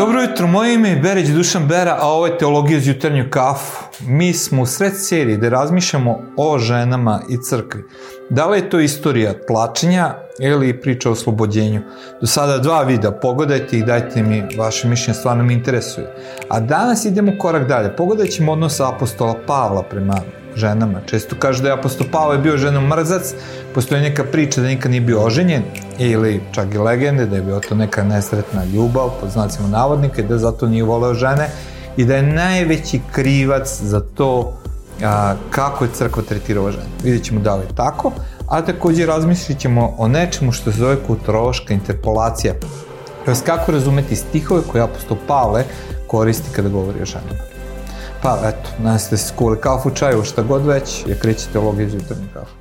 Dobro jutro, moje ime je Bereć Dušan Bera, a ovo je Teologija za jutarnju kafu. Mi smo u sred serije gde razmišljamo o ženama i crkvi. Da li je to istorija tlačenja ili priča o oslobođenju? Do sada dva videa, pogledajte i dajte mi vaše mišljenje, stvarno me interesuje. A danas idemo korak dalje, pogledat ćemo odnos apostola Pavla prema ženama. Često kaže da je apostol Pavle bio ženom mrzac, postoji neka priča da nikad nije bio oženjen, ili čak i legende da je bio to neka nesretna ljubav, pod znacima navodnika, i da zato nije voleo žene, i da je najveći krivac za to a, kako je crkva tretirala žene. Vidjet ćemo da li je tako, a takođe razmislit ćemo o nečemu što se zove kulturološka interpolacija, to kako razumeti stihove koje apostol Pavle koristi kada govori o ženama. Pa eto, nastavite se skuli kafu, čaju, šta god već, je krećete ovog iz jutarnju kafu.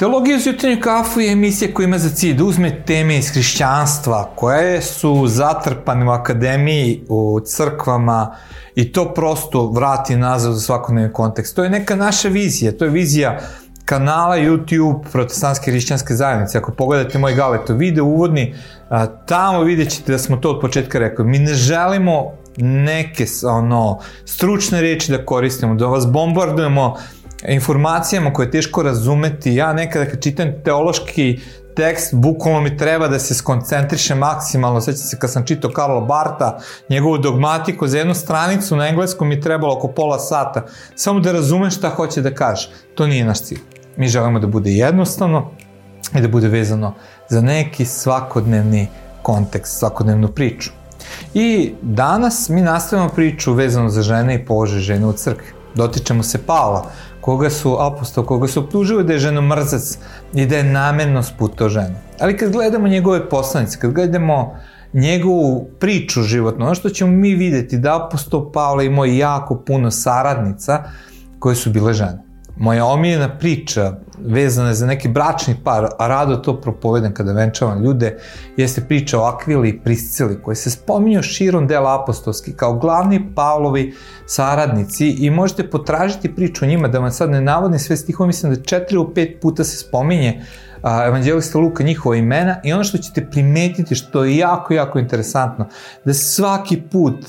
Teologija uz jutarnju kafu je emisija koja ima za cilj da uzme teme iz hrišćanstva koje su zatrpane u akademiji, u crkvama i to prosto vrati nazad u svakodnevni kontekst. To je neka naša vizija, to je vizija kanala YouTube protestantske hrišćanske zajednice. Ako pogledate moj galeto video uvodni, tamo vidjet ćete da smo to od početka rekli. Mi ne želimo neke ono, stručne reči da koristimo, da vas bombardujemo informacijama koje je teško razumeti. Ja nekada kad čitam teološki tekst, bukvalno mi treba da se skoncentriše maksimalno. Sveća se kad sam čitao Karla Barta, njegovu dogmatiku, za jednu stranicu na engleskom mi trebalo oko pola sata. Samo da razumem šta hoće da kaže. To nije naš cilj. Mi želimo da bude jednostavno i da bude vezano za neki svakodnevni kontekst, svakodnevnu priču. I danas mi nastavljamo priču vezano za žene i položaj žene u crkvi. Dotičemo se Pavla, koga su apostol, koga su optužili da je žena mrzac i da je namerno sputao ženu. Ali kad gledamo njegove poslanice, kad gledamo njegovu priču životnu, ono što ćemo mi videti da apostol Pavle imao jako puno saradnica koje su bile žene. Moja omiljena priča vezana je za neki bračni par, a rado to propovedam kada venčavam ljude, jeste priča o Akvili i Priscili, koji se spominju širom dela apostolski kao glavni Pavlovi saradnici i možete potražiti priču o njima, da vam sad ne navodim sve stihove, mislim da četiri u pet puta se spominje a, evanđelista Luka njihova imena i ono što ćete primetiti što je jako, jako interesantno, da svaki put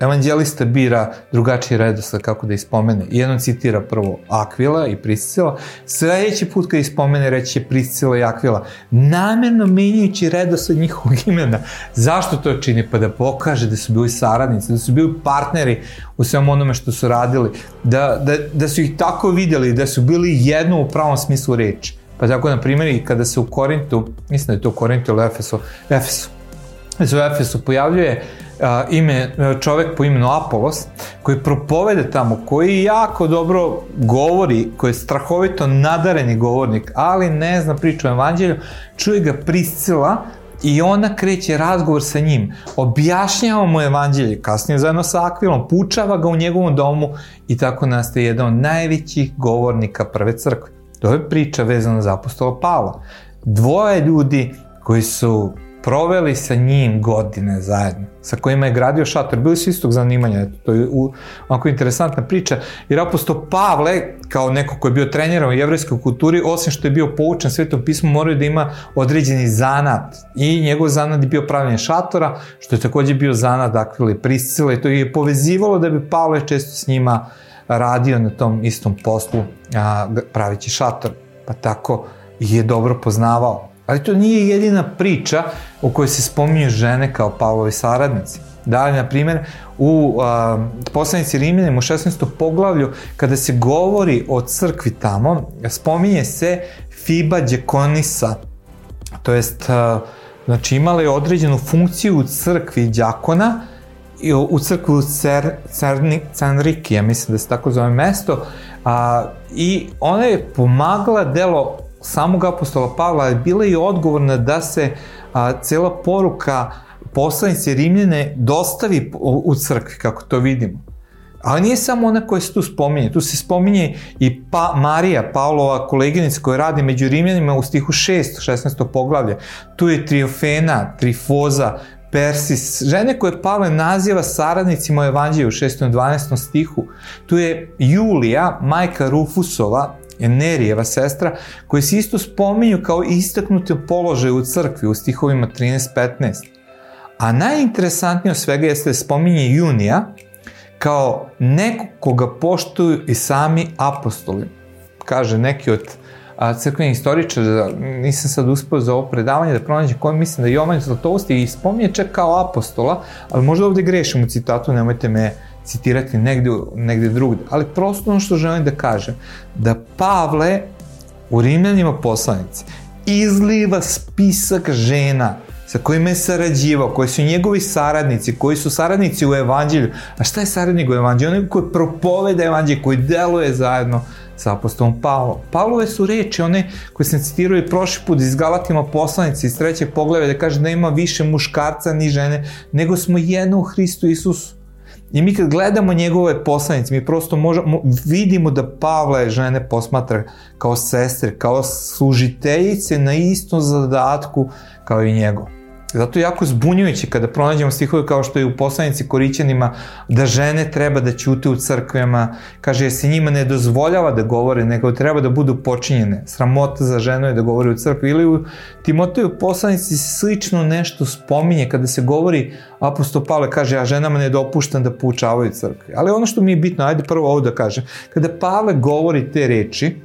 evanđelista bira drugačiji redosled kako da ispomene. Jednom citira prvo Akvila i Priscila, sledeći put kad ispomene reći Priscila i Akvila, namerno menjajući redosled njihovog imena. Zašto to čini? Pa da pokaže da su bili saradnici, da su bili partneri u svem onome što su radili, da, da, da su ih tako videli, da su bili jedno u pravom smislu reči. Pa tako, na primjer, i kada se u Korintu, mislim da je to Korintu ili Efesu, Efesu, da Efesu pojavljuje a, ime, čovek po imenu Apolos, koji propovede tamo, koji jako dobro govori, koji je strahovito nadareni govornik, ali ne zna priču o evanđelju, čuje ga Priscila, I ona kreće razgovor sa njim, objašnjava mu evanđelje, kasnije zajedno sa Akvilom, pučava ga u njegovom domu i tako nastaje jedan od najvećih govornika prve crkve. To je priča vezana za apostola Pavla. Dvoje ljudi koji su proveli sa njim godine zajedno, sa kojima je gradio šator, bili su istog zanimanja, eto, to je u, onako interesantna priča, jer aposto Pavle, kao neko ko je bio treniran u jevrejskoj kulturi, osim što je bio poučen svetom pismu, moraju da ima određeni zanat. I njegov zanat je bio pravljenje šatora, što je takođe bio zanat Akvile Priscile, to je povezivalo da bi Pavle često s njima radio na tom istom poslu, a, pravići šator, pa tako je dobro poznavao. Ali to nije jedina priča u kojoj se spominju žene kao Pavlovi saradnici. Da na primjer, u a, poslanici Rimljanim u 16. poglavlju, kada se govori o crkvi tamo, spominje se Fiba Đekonisa, to jest, a, znači imala je određenu funkciju u crkvi đakona, i u crkvu Cer, Cerni, Cenriki, ja mislim da se tako zove mesto, a, i ona je pomagala delo samog apostola Pavla je bila i odgovorna da se a, cela poruka poslanice Rimljene dostavi u, u crkvi, kako to vidimo. Ali nije samo ona koja se tu spominje, tu se spominje i pa, Marija, Pavlova koleginica koja radi među Rimljanima u stihu 6, 16. poglavlje. Tu je Triofena, Trifoza, Persis, žene koje Pavle naziva saradnicima u Evanđelju u 6. i 12. stihu. Tu je Julija, majka Rufusova, Nerijeva sestra, koje se isto spominju kao istaknuti položaj u crkvi u stihovima 13-15. A najinteresantnije od svega jeste da spominje Junija kao neko koga poštuju i sami apostoli. Kaže neki od a, crkvenih istoričara, nisam sad uspio za ovo predavanje da pronađem koji mislim da Jovan Zlatovosti i spominje čak kao apostola, ali možda ovde grešim u citatu, nemojte me citirati negde, negde drugde. Ali prosto ono što želim da kažem, da Pavle u Rimljanima poslanici izliva spisak žena sa kojima je sarađivao, koji su njegovi saradnici, koji su saradnici u evanđelju. A šta je saradnik u evanđelju? Onaj koji propoveda evanđelje, koji deluje zajedno sa apostolom Pavlom. Pavlove su reči, one koje sam citirao i prošli put iz Galatima poslanici iz trećeg pogleda, da kaže da ima više muškarca ni žene, nego smo jedno u Hristu Isusu. I mi kad gledamo njegove poslanice, mi prosto možemo, vidimo da Pavla žene posmatra kao sestre, kao služiteljice na istom zadatku kao i njegov. Zato je jako zbunjujuće kada pronađemo stihove kao što je u poslanici Korićanima da žene treba da ćute u crkvama, kaže se njima ne dozvoljava da govore, nego treba da budu počinjene. Sramota za ženu je da govori u crkvi. Ili u Timoteju poslanici slično nešto spominje kada se govori, apostol Pavle kaže, a ženama ne dopuštam da poučavaju crkvi. Ali ono što mi je bitno, ajde prvo ovo da kažem, kada Pavle govori te reči,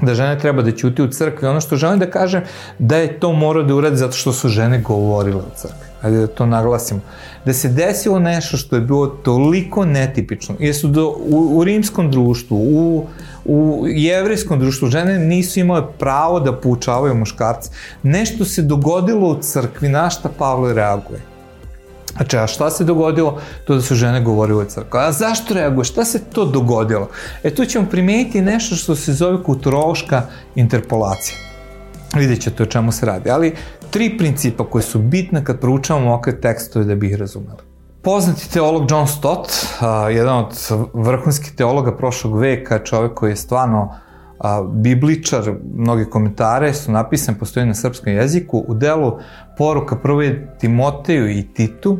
da žene treba da ćuti u crkvi. Ono što želim da kažem, da je to morao da uradi zato što su žene govorile u crkvi. Ajde da to naglasimo. Da se desilo nešto što je bilo toliko netipično, jesu do, u, u rimskom društvu, u, u jevrijskom društvu žene nisu imale pravo da poučavaju muškarce. Nešto se dogodilo u crkvi, na šta Pavle reaguje? Znači, a šta se dogodilo? To da su žene govorile u crkvi. A zašto reaguje? Šta se to dogodilo? E tu ćemo primijeniti nešto što se zove kulturološka interpolacija. Vidjet ćete o čemu se radi. Ali tri principa koje su bitne kad proučavamo ovakve tekstove da bi ih razumeli. Poznati teolog John Stott, jedan od vrhunskih teologa prošlog veka, čovek koji je stvarno a, bibličar, mnogi komentare su napisane, postoji na srpskom jeziku, u delu poruka prvo je Timoteju i Titu,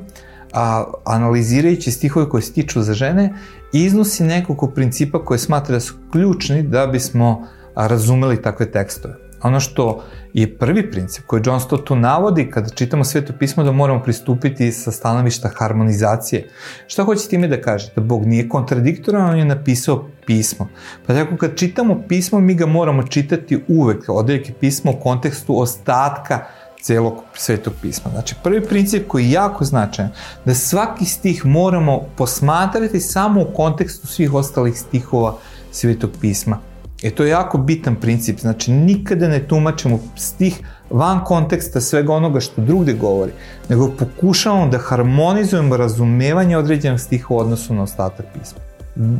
a, analizirajući stihove koje se tiču za žene, iznosi nekoliko principa koje smatra da su ključni da bismo razumeli takve tekstove. Ono što je prvi princip koji John Stott tu navodi kada čitamo sveto pismo da moramo pristupiti sa stanovišta harmonizacije. Šta hoće time da kaže? Da Bog nije kontradiktoran, on je napisao pismo. Pa tako kad čitamo pismo, mi ga moramo čitati uvek, odeljke pismo u kontekstu ostatka celog svetog pisma. Znači, prvi princip koji je jako značajan, da svaki stih moramo posmatrati samo u kontekstu svih ostalih stihova svetog pisma. E to je jako bitan princip, znači nikada ne tumačimo stih van konteksta svega onoga što drugde govori, nego pokušavamo da harmonizujemo razumevanje određenog stiha u odnosu na ostatak pisma.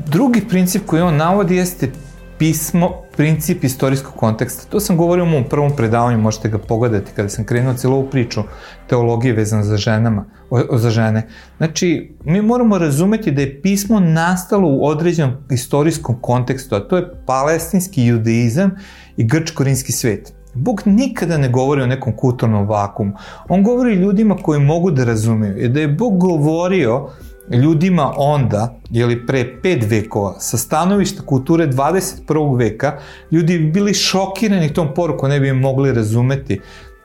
Drugi princip koji on navodi jeste pismo, princip istorijskog konteksta. To sam govorio u mom prvom predavanju, možete ga pogledati kada sam krenuo cijelu ovu priču teologije vezano za ženama, o, o, za žene. Znači, mi moramo razumeti da je pismo nastalo u određenom istorijskom kontekstu, a to je palestinski judeizam i grčko-rinski svet. Bog nikada ne govori o nekom kulturnom vakumu. On govori ljudima koji mogu da razumeju. I da je Bog govorio ljudima onda, jeli pre pet vekova, sa stanovišta kulture 21. veka, ljudi bi bili šokirani tom porukom, ne bi mogli razumeti.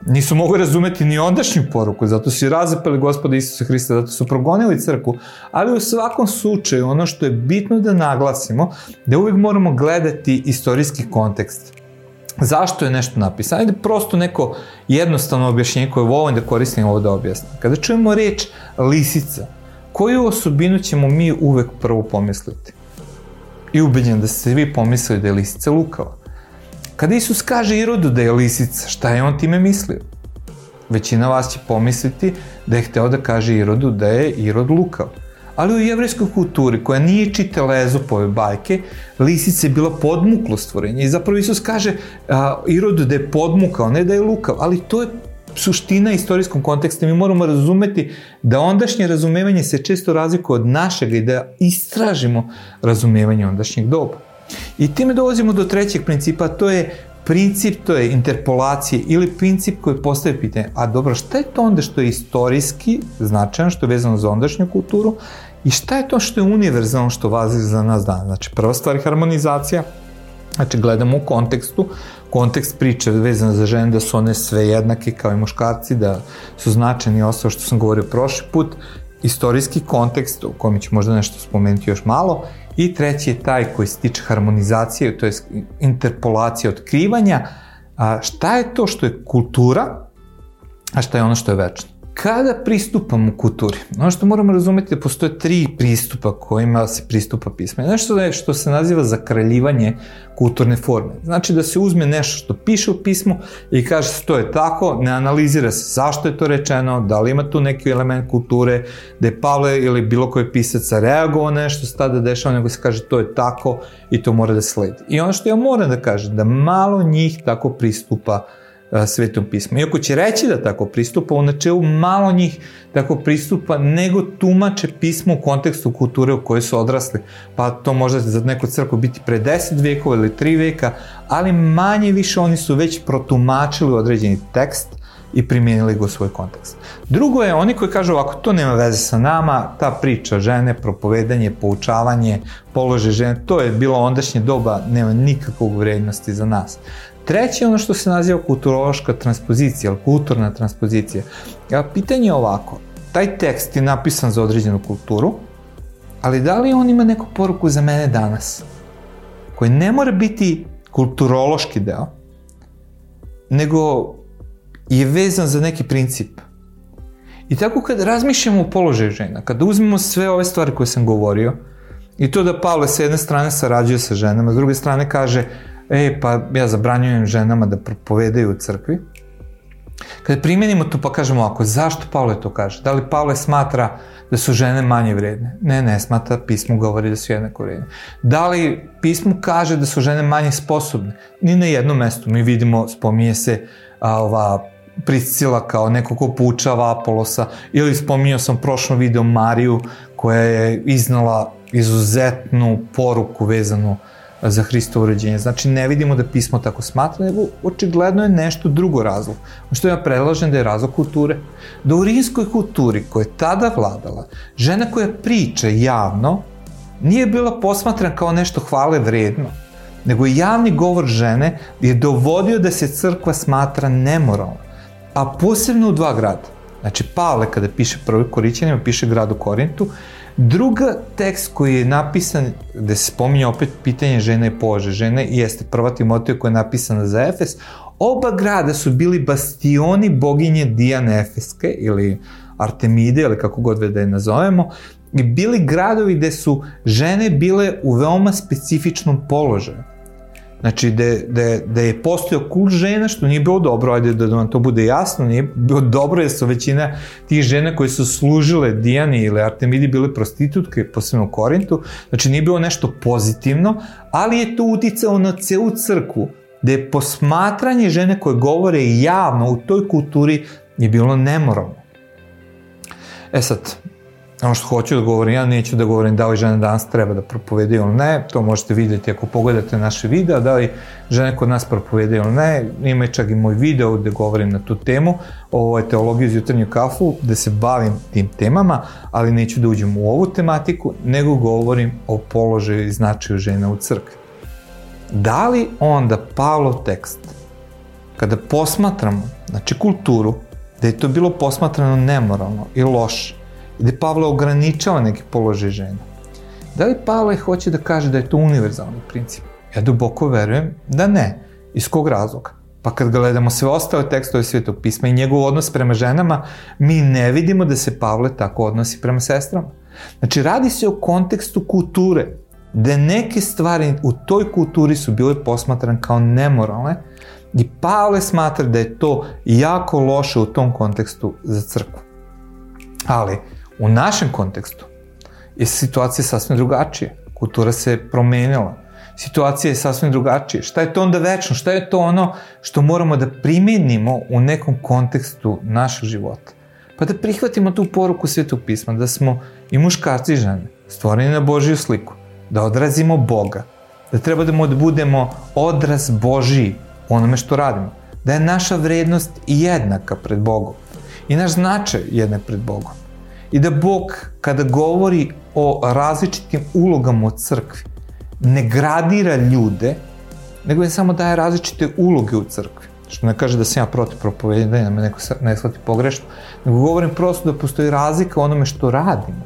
Nisu mogli razumeti ni ondašnju poruku, zato su i razapeli gospoda Isusa Hrista, zato su progonili crku, ali u svakom slučaju ono što je bitno da naglasimo, da uvijek moramo gledati istorijski kontekst. Zašto je nešto napisano? Ajde prosto neko jednostavno objašnjenje koje volim da koristim ovo da objasnim. Kada čujemo reč lisica, koju osobinu ćemo mi uvek prvo pomisliti? I ubeđen da ste vi pomislili da je lisica lukava. Kada Isus kaže Irodu da je lisica, šta je on time mislio? Većina vas će pomisliti da je hteo da kaže Irodu da je Irod lukav. Ali u jevrejskoj kulturi, koja nije čitala Ezopove bajke, lisica je bila podmuklo stvorenje. I zapravo Isus kaže a, Irodu da je podmukao, ne da je lukav, ali to je suština istorijskom kontekstu. Mi moramo razumeti da ondašnje razumevanje se često razlikuje od našega i da istražimo razumevanje ondašnjeg doba. I time dolazimo do trećeg principa, to je princip, to je interpolacije ili princip koji postaje pitanje, a dobro, šta je to onda što je istorijski značajno, što je vezano za ondašnju kulturu i šta je to što je univerzalno što vazi za nas danas? Znači, prva stvar je harmonizacija, znači gledamo u kontekstu, kontekst priče vezan za žene da su one sve jednake kao i muškarci, da su značajni ostalo što sam govorio prošli put, istorijski kontekst, u kojem ću možda nešto spomenuti još malo, i treći je taj koji se tiče harmonizacije, to je interpolacija otkrivanja, a šta je to što je kultura, a šta je ono što je večno. Kada pristupamo kulturi, ono što moramo razumeti da postoje tri pristupa kojima se pristupa pisma. Nešto je što se naziva zakraljivanje kulturne forme. Znači da se uzme nešto što piše u pismu i kaže se to je tako, ne analizira se zašto je to rečeno, da li ima tu neki element kulture, da je Pavle ili bilo koji pisac reagovao nešto se tada dešava, nego se kaže to je tako i to mora da sledi. I ono što ja moram da kažem, da malo njih tako pristupa uh, svetom pismu. Iako će reći da tako pristupa, u načelu malo njih tako pristupa, nego tumače pismo u kontekstu kulture u kojoj su odrasli. Pa to može za neku crkvu biti pre 10 vekova ili 3 veka, ali manje više oni su već protumačili određeni tekst i primijenili ga u svoj kontekst. Drugo je oni koji kažu ovako, to nema veze sa nama, ta priča žene, propovedanje, poučavanje, položaj žene, to je bilo ondašnje doba, nema nikakvog vrednosti za nas. Treće je ono što se naziva kulturološka transpozicija, ili kulturna transpozicija. Ja, pitanje je ovako, taj tekst je napisan za određenu kulturu, ali da li on ima neku poruku za mene danas? Koji ne mora biti kulturološki deo, nego je vezan za neki princip. I tako kad razmišljamo o položaju žena, kada uzmemo sve ove stvari koje sam govorio, i to da Pavle sa jedne strane sarađuje sa ženama, s druge strane kaže e, pa ja zabranjujem ženama da propovedaju u crkvi. Kada primenimo to pa kažemo ovako, zašto Pavle to kaže? Da li Pavle smatra da su žene manje vredne? Ne, ne, smatra, pismo govori da su jednako vredne. Da li pismo kaže da su žene manje sposobne? Ni na jednom mestu. Mi vidimo, spominje se a, ova Priscila kao neko ko poučava Apolosa, ili spominjao sam prošlo video Mariju koja je iznala izuzetnu poruku vezanu za Hristovo rođenje. Znači, ne vidimo da pismo tako smatra, nego očigledno je nešto drugo razlog. Što ja predlažem da je razlog kulture. Da u rimskoj kulturi koja je tada vladala, žena koja priča javno, nije bila posmatrana kao nešto hvale vredno, nego javni govor žene je dovodio da se crkva smatra nemoralno, a posebno u dva grada. Znači, Pavle kada piše prvi Korićanima, piše gradu Korintu, Druga tekst koji je napisan, gde se spominje opet pitanje žene i pože žene, jeste prva Timotija koja je napisana za Efes. Oba grada su bili bastioni boginje Dijane Efeske ili Artemide ili kako god da je nazovemo i bili gradovi gde su žene bile u veoma specifičnom položaju. Znači, da, da, da je postojao kult žena, što nije bilo dobro, ajde da vam to bude jasno, nije bilo dobro jer su većina tih žena koje su služile Dijani ili Artemidi bile prostitutke, posebno u Korintu, znači nije bilo nešto pozitivno, ali je to uticao na celu crkvu, da je posmatranje žene koje govore javno u toj kulturi je bilo nemoralno. E sad, ono što hoću da govorim, ja neću da govorim da li žene danas treba da propovedaju ili ne, to možete vidjeti ako pogledate naše videa, da li žene kod nas propovedaju ili ne, ima čak i moj video gde govorim na tu temu, ovo je teologija iz jutarnju kafu, gde se bavim tim temama, ali neću da uđem u ovu tematiku, nego govorim o položaju i značaju žena u crkvi. Da li onda Pavlov tekst, kada posmatramo, znači kulturu, da je to bilo posmatrano nemoralno i loše, gde Pavle ograničava neki položaj žena. Da li Pavle hoće da kaže da je to univerzalni princip? Ja duboko verujem da ne. Iz kog razloga? Pa kad gledamo sve ostale tekstove svetog pisma i njegov odnos prema ženama, mi ne vidimo da se Pavle tako odnosi prema sestrama. Znači, radi se o kontekstu kulture, da neke stvari u toj kulturi su bile posmatrane kao nemoralne i Pavle smatra da je to jako loše u tom kontekstu za crkvu. Ali, U našem kontekstu je situacija sasvim drugačija. Kultura se promenila. situacija je sasvim drugačija. Šta je to onda večno? Šta je to ono što moramo da primenimo u nekom kontekstu našeg života? Pa da prihvatimo tu poruku Svetog pisma, da smo i muškarci i žene stvoreni na Božiju sliku, da odrazimo Boga, da treba da budemo odraz Božiji u onome što radimo, da je naša vrednost jednaka pred Bogom i naš značaj jednak pred Bogom. I da Bog, kada govori o različitim ulogama u crkvi, ne gradira ljude, nego je samo daje različite uloge u crkvi. Što ne kaže da sam ja protiv propovedanja, da me neko ne shvati pogrešno, nego govorim prosto da postoji razlika u onome što radimo,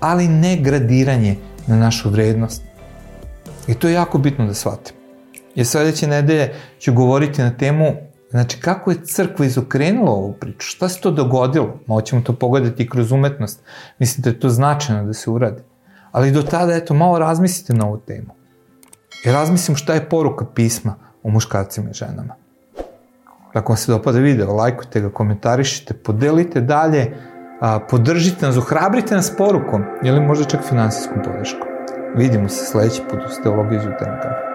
ali ne gradiranje na našu vrednost. I to je jako bitno da shvatim. Jer sledeće nedelje ću govoriti na temu Znači, kako je crkva izokrenula ovu priču? Šta se to dogodilo? Malo ćemo to pogledati kroz umetnost. Mislim da je to značajno da se uradi. Ali do tada, eto, malo razmislite na ovu temu. I razmislim šta je poruka pisma o muškarcima i ženama. Ako vam se dopada video, lajkujte ga, komentarišite, podelite dalje, a, podržite nas, ohrabrite nas porukom ili možda čak finansijskom podrškom. Vidimo se sledeći put u Teologiju iz.